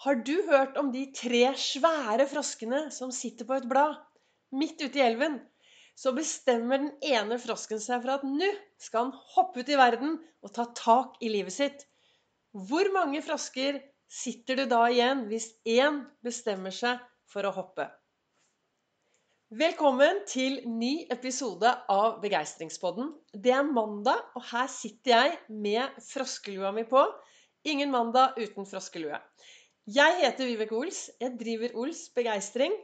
Har du hørt om de tre svære froskene som sitter på et blad midt ute i elven? Så bestemmer den ene frosken seg for at nå skal han hoppe ut i verden og ta tak i livet sitt. Hvor mange frosker sitter det da igjen hvis én bestemmer seg for å hoppe? Velkommen til ny episode av Begeistringspodden. Det er mandag, og her sitter jeg med froskelua mi på. Ingen mandag uten froskelue. Jeg heter Vibeke Ols. Jeg driver Ols Begeistring.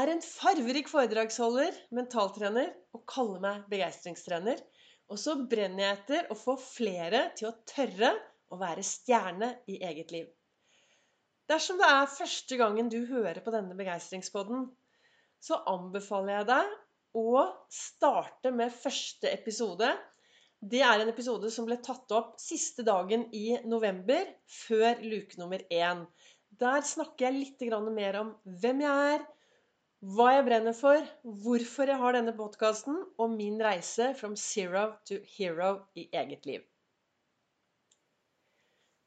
Er en farverik foredragsholder, mentaltrener og kaller meg begeistringstrener. Og så brenner jeg etter å få flere til å tørre å være stjerne i eget liv. Dersom det er første gangen du hører på denne begeistringspodden, så anbefaler jeg deg å starte med første episode. Det er en episode som ble tatt opp siste dagen i november, før luke nummer én. Der snakker jeg litt mer om hvem jeg er, hva jeg brenner for, hvorfor jeg har denne podkasten, og min reise from zero to hero i eget liv.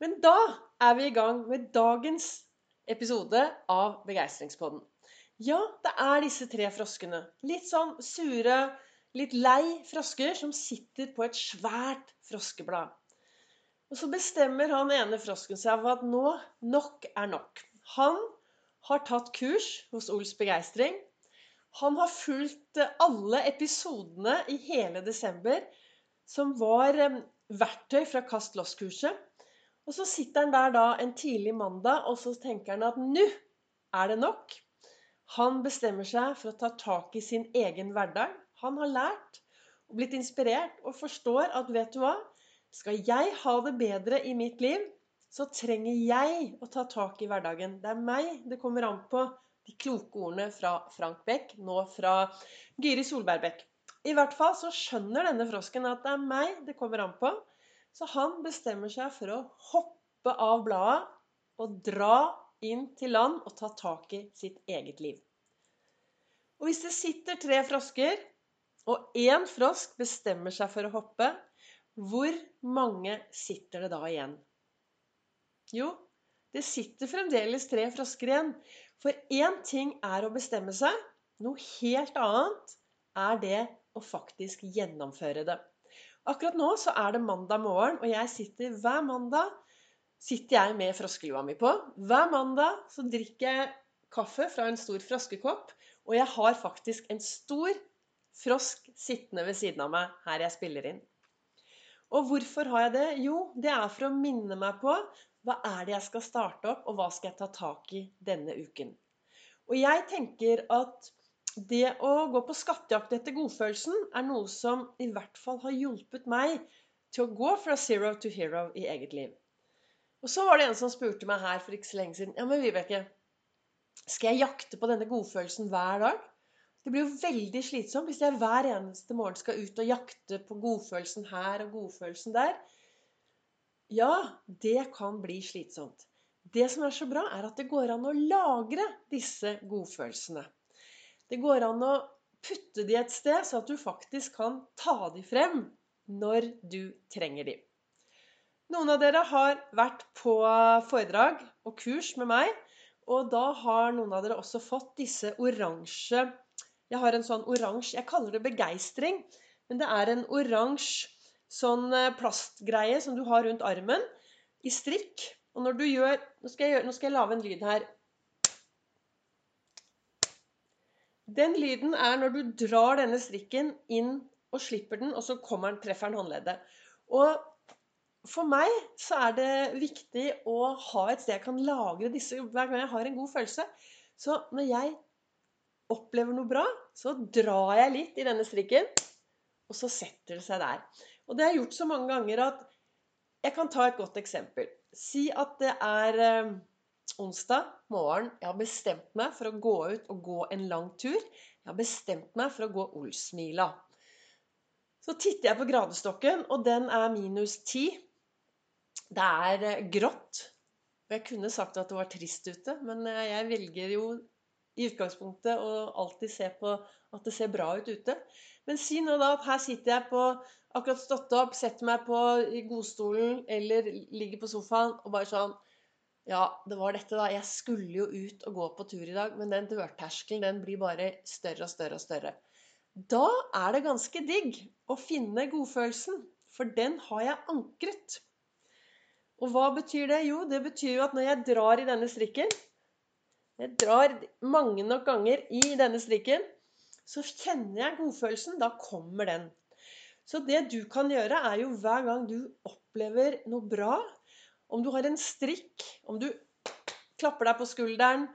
Men da er vi i gang med dagens episode av Begeistringspodden. Ja, det er disse tre froskene. Litt sånn sure, litt lei frosker som sitter på et svært froskeblad. Og så bestemmer han ene frosken seg for at nå nok er nok. Han har tatt kurs hos Ols Begeistring. Han har fulgt alle episodene i hele desember som var eh, verktøy fra Kast loss-kurset. Og så sitter han der da en tidlig mandag, og så tenker han at nå er det nok. Han bestemmer seg for å ta tak i sin egen hverdag. Han har lært blitt inspirert og forstår at vet du hva? Skal jeg ha det bedre i mitt liv, så trenger jeg å ta tak i hverdagen. Det er meg det kommer an på. De kloke ordene fra Frank Beck, nå fra Gyri Solberg Beck. I hvert fall så skjønner denne frosken at det er meg det kommer an på. Så han bestemmer seg for å hoppe av bladet og dra inn til land og ta tak i sitt eget liv. Og hvis det sitter tre frosker, og én frosk bestemmer seg for å hoppe, hvor mange sitter det da igjen? Jo, det sitter fremdeles tre frosker igjen. For én ting er å bestemme seg, noe helt annet er det å faktisk gjennomføre det. Akkurat nå så er det mandag morgen, og jeg sitter hver mandag sitter jeg med froskelua mi på. Hver mandag så drikker jeg kaffe fra en stor froskekopp, og jeg har faktisk en stor frosk sittende ved siden av meg her jeg spiller inn. Og hvorfor har jeg det? Jo, det er for å minne meg på hva er det jeg skal starte opp, og hva skal jeg ta tak i denne uken. Og jeg tenker at det å gå på skattejakt etter godfølelsen er noe som i hvert fall har hjulpet meg til å gå fra zero to hero i eget liv. Og så var det en som spurte meg her for ikke så lenge siden Ja, men Vibeke, skal jeg jakte på denne godfølelsen hver dag? Det blir jo veldig slitsomt hvis jeg hver eneste morgen skal ut og jakte på godfølelsen her og godfølelsen der. Ja, det kan bli slitsomt. Det som er så bra, er at det går an å lagre disse godfølelsene. Det går an å putte de et sted, så at du faktisk kan ta de frem når du trenger de. Noen av dere har vært på foredrag og kurs med meg, og da har noen av dere også fått disse oransje jeg har en sånn oransje Jeg kaller det begeistring. Men det er en oransje sånn eh, plastgreie som du har rundt armen i strikk. Og når du gjør Nå skal jeg, gjøre, nå skal jeg lage en lyd her. Den lyden er når du drar denne strikken inn og slipper den, og så kommer den, treffer den håndleddet. Og for meg så er det viktig å ha et sted jeg kan lagre disse hver gang jeg har en god følelse. Så når jeg opplever noe bra, så drar jeg litt i denne strikken, og så setter det seg der. Og det har jeg gjort så mange ganger at Jeg kan ta et godt eksempel. Si at det er eh, onsdag morgen. Jeg har bestemt meg for å gå ut og gå en lang tur. Jeg har bestemt meg for å gå Olsmila. Så titter jeg på gradestokken, og den er minus ti. Det er eh, grått. Og jeg kunne sagt at det var trist ute, men eh, jeg velger jo i utgangspunktet og alltid se på at det ser bra ut ute. Men si nå da at her sitter jeg på akkurat stått opp, setter meg på i godstolen eller ligger på sofaen og bare sånn Ja, det var dette, da. Jeg skulle jo ut og gå på tur i dag, men den dørterskelen den blir bare større og større og større. Da er det ganske digg å finne godfølelsen, for den har jeg ankret. Og hva betyr det? Jo, det betyr jo at når jeg drar i denne strikken Jeg drar mange nok ganger i denne strikken, så kjenner jeg godfølelsen. Da kommer den. Så det du kan gjøre, er jo hver gang du opplever noe bra, om du har en strikk, om du klapper deg på skulderen,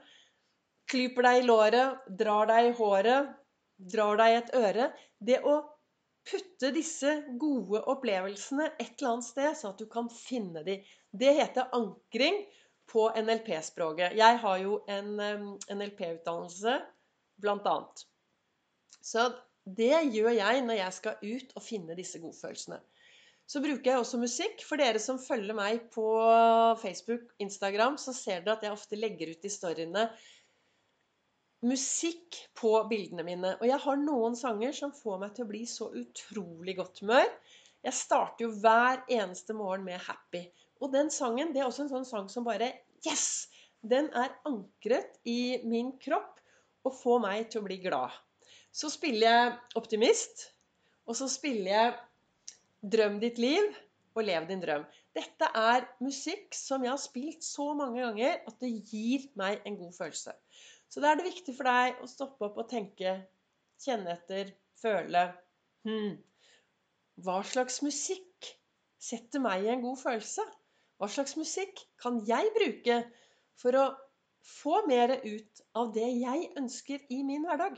klyper deg i låret, drar deg i håret, drar deg i et øre Det å putte disse gode opplevelsene et eller annet sted, så at du kan finne dem, det heter ankring på NLP-språket. Jeg har jo en NLP-utdannelse, blant annet. Så det gjør jeg når jeg skal ut og finne disse godfølelsene. Så bruker jeg også musikk. For dere som følger meg på Facebook, Instagram, så ser dere at jeg ofte legger ut i storyene musikk på bildene mine. Og jeg har noen sanger som får meg til å bli så utrolig godt humør. Jeg starter jo hver eneste morgen med 'Happy'. Og den sangen det er også en sånn sang som bare Yes! Den er ankret i min kropp og får meg til å bli glad. Så spiller jeg 'Optimist', og så spiller jeg Drøm ditt liv og lev din drøm. Dette er musikk som jeg har spilt så mange ganger at det gir meg en god følelse. Så da er det viktig for deg å stoppe opp og tenke, kjenne etter, føle hm, Hva slags musikk setter meg i en god følelse? Hva slags musikk kan jeg bruke for å få mer ut av det jeg ønsker i min hverdag?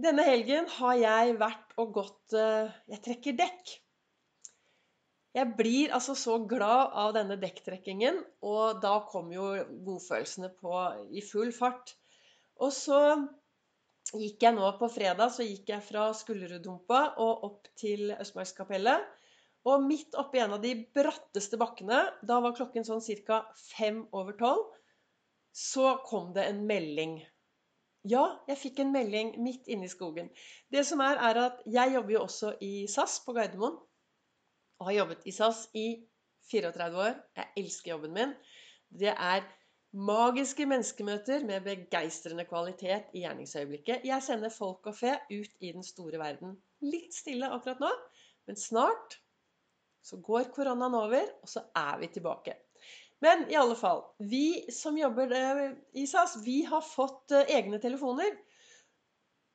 Denne helgen har jeg vært og gått eh, Jeg trekker dekk. Jeg blir altså så glad av denne dekktrekkingen, og da kommer jo godfølelsene på i full fart. Og så gikk jeg nå på fredag så gikk jeg fra Skulleruddumpa og opp til Østmarkskapellet. Og midt oppi en av de bratteste bakkene, da var klokken sånn ca. fem over tolv, så kom det en melding ja, jeg fikk en melding midt inne i skogen. Det som er, er at jeg jobber jo også i SAS på Gardermoen. Og har jobbet i SAS i 34 år. Jeg elsker jobben min. Det er magiske menneskemøter med begeistrende kvalitet i gjerningsøyeblikket. Jeg sender folk og fe ut i den store verden. Litt stille akkurat nå, men snart så går koronaen over, og så er vi tilbake. Men i alle fall Vi som jobber eh, i SAS, vi har fått eh, egne telefoner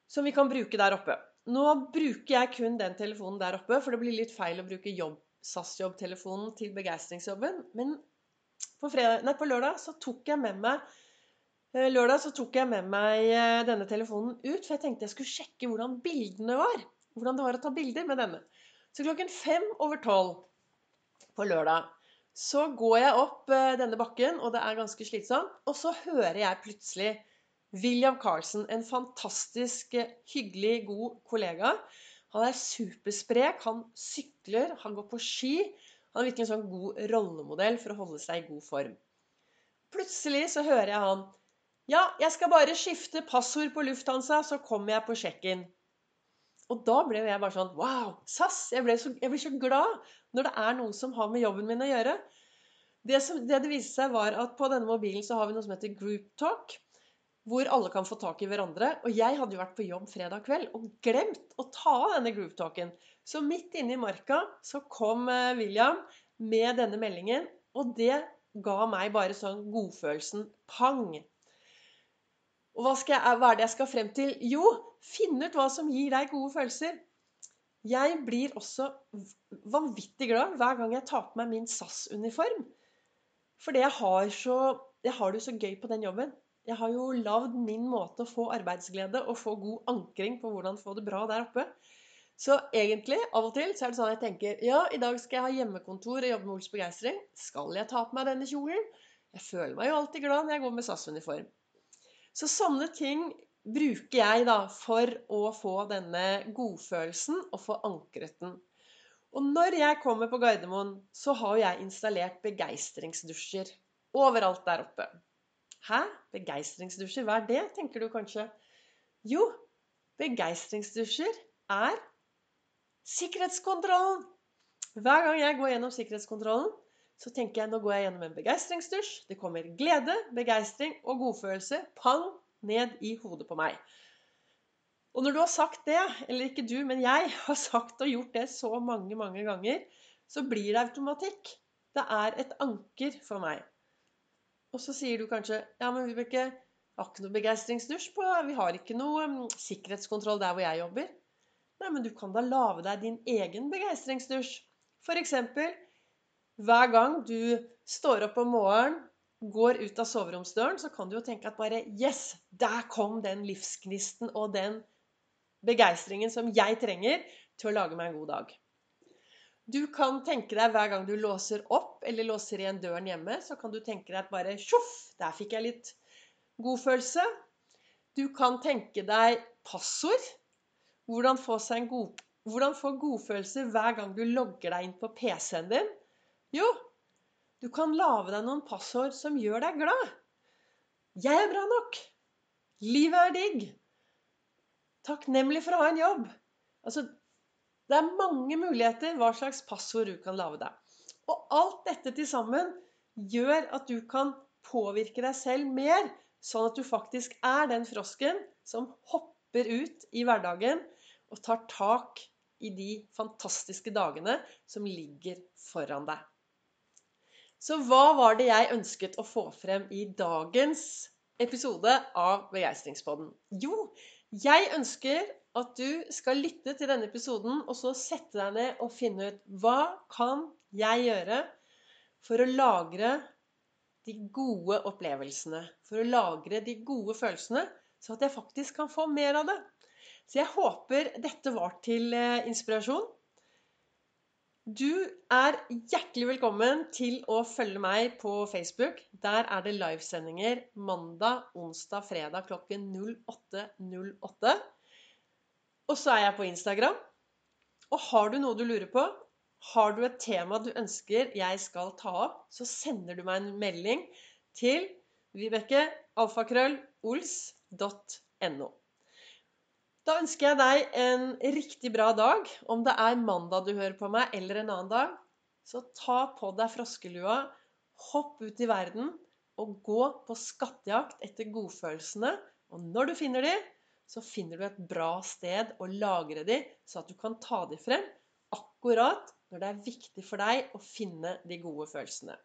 som vi kan bruke der oppe. Nå bruker jeg kun den telefonen der oppe, for det blir litt feil å bruke SAS-jobbtelefonen til begeistringsjobben. Men på, fredag, nei, på, lørdag så tok jeg med meg eh, Lørdag så tok jeg med meg denne telefonen ut, for jeg tenkte jeg skulle sjekke hvordan bildene var. Hvordan det var å ta bilder med denne. Så klokken fem over tolv på lørdag så går jeg opp eh, denne bakken, og det er ganske slitsomt. Og så hører jeg plutselig William Carlsen, en fantastisk eh, hyggelig, god kollega. Han er supersprek, han sykler, han går på ski. Han er virkelig en sånn god rollemodell for å holde seg i god form. Plutselig så hører jeg han Ja, jeg skal bare skifte passord på Lufthansa, så kommer jeg på sjekk-in. Og da ble jeg bare sånn Wow! SAS! Jeg, så, jeg, blir så glad når det er noe som har med jobben min å gjøre. Det, som, det det viste seg, var at på denne mobilen så har vi noe som heter Group Talk. Hvor alle kan få tak i hverandre. Og jeg hadde jo vært på jobb fredag kveld og glemt å ta av denne group talken. Så midt inne i marka så kom eh, William med denne meldingen. Og det ga meg bare sånn godfølelsen pang. Og hva, jeg, hva, er det jeg skal frem til? Jo, finn ut hva som gir deg gode følelser. Jeg blir også vanvittig glad hver gang jeg tar på meg min SAS-uniform. Fordi jeg har, så, jeg har det jo så gøy på den jobben. Jeg har jo lagd min måte å få arbeidsglede og få god ankring på hvordan få det bra der oppe. Så egentlig, av og til, så er det sånn at jeg tenker ja, i dag skal jeg ha hjemmekontor og jobbe med Ols begeistring. Skal jeg ta på meg denne kjolen? Jeg føler meg jo alltid glad når jeg går med SAS-uniform. Så sånne ting bruker jeg da for å få denne godfølelsen og få ankret den. Og når jeg kommer på Gardermoen, så har jeg installert begeistringsdusjer overalt der oppe. Hæ? Begeistringsdusjer? Hva er det, tenker du kanskje? Jo, begeistringsdusjer er sikkerhetskontrollen. Hver gang jeg går gjennom sikkerhetskontrollen, så tenker jeg nå går jeg gjennom en begeistringsdusj. Det kommer glede, begeistring og godfølelse pang ned i hodet på meg. Og når du har sagt det, eller ikke du, men jeg har sagt og gjort det så mange, mange ganger, så blir det automatikk. Det er et anker for meg. Og så sier du kanskje Ja, men vi har ikke noe begeistringsdusj på Vi har ikke noe um, sikkerhetskontroll der hvor jeg jobber. Nei, men du kan da lage deg din egen begeistringsdusj. Eksempel hver gang du står opp om morgenen, går ut av soveromsdøren, så kan du jo tenke at bare Yes! Der kom den livsgnisten og den begeistringen som jeg trenger til å lage meg en god dag. Du kan tenke deg hver gang du låser opp eller låser igjen døren hjemme, så kan du tenke deg at bare Tjoff! Der fikk jeg litt godfølelse. Du kan tenke deg passord. Hvordan få, god, hvordan få godfølelse hver gang du logger deg inn på PC-en din? Jo, du kan lage deg noen passord som gjør deg glad. Jeg er bra nok. Livet er digg. Takknemlig for å ha en jobb. Altså, det er mange muligheter hva slags passord du kan lage deg. Og alt dette til sammen gjør at du kan påvirke deg selv mer, sånn at du faktisk er den frosken som hopper ut i hverdagen og tar tak i de fantastiske dagene som ligger foran deg. Så hva var det jeg ønsket å få frem i dagens episode av Begeistringspodden? Jo, jeg ønsker at du skal lytte til denne episoden og så sette deg ned og finne ut hva kan jeg gjøre for å lagre de gode opplevelsene, for å lagre de gode følelsene, så at jeg faktisk kan få mer av det. Så jeg håper dette var til eh, inspirasjon. Du er hjertelig velkommen til å følge meg på Facebook. Der er det livesendinger mandag, onsdag, fredag klokken 08.08. Og så er jeg på Instagram. Og har du noe du lurer på, har du et tema du ønsker jeg skal ta opp, så sender du meg en melding til Vibeke alfakrøllols.no. Da ønsker jeg deg en riktig bra dag. Om det er mandag du hører på meg, eller en annen dag, så ta på deg froskelua, hopp ut i verden og gå på skattejakt etter godfølelsene. Og når du finner de, så finner du et bra sted å lagre de, så at du kan ta de frem akkurat når det er viktig for deg å finne de gode følelsene.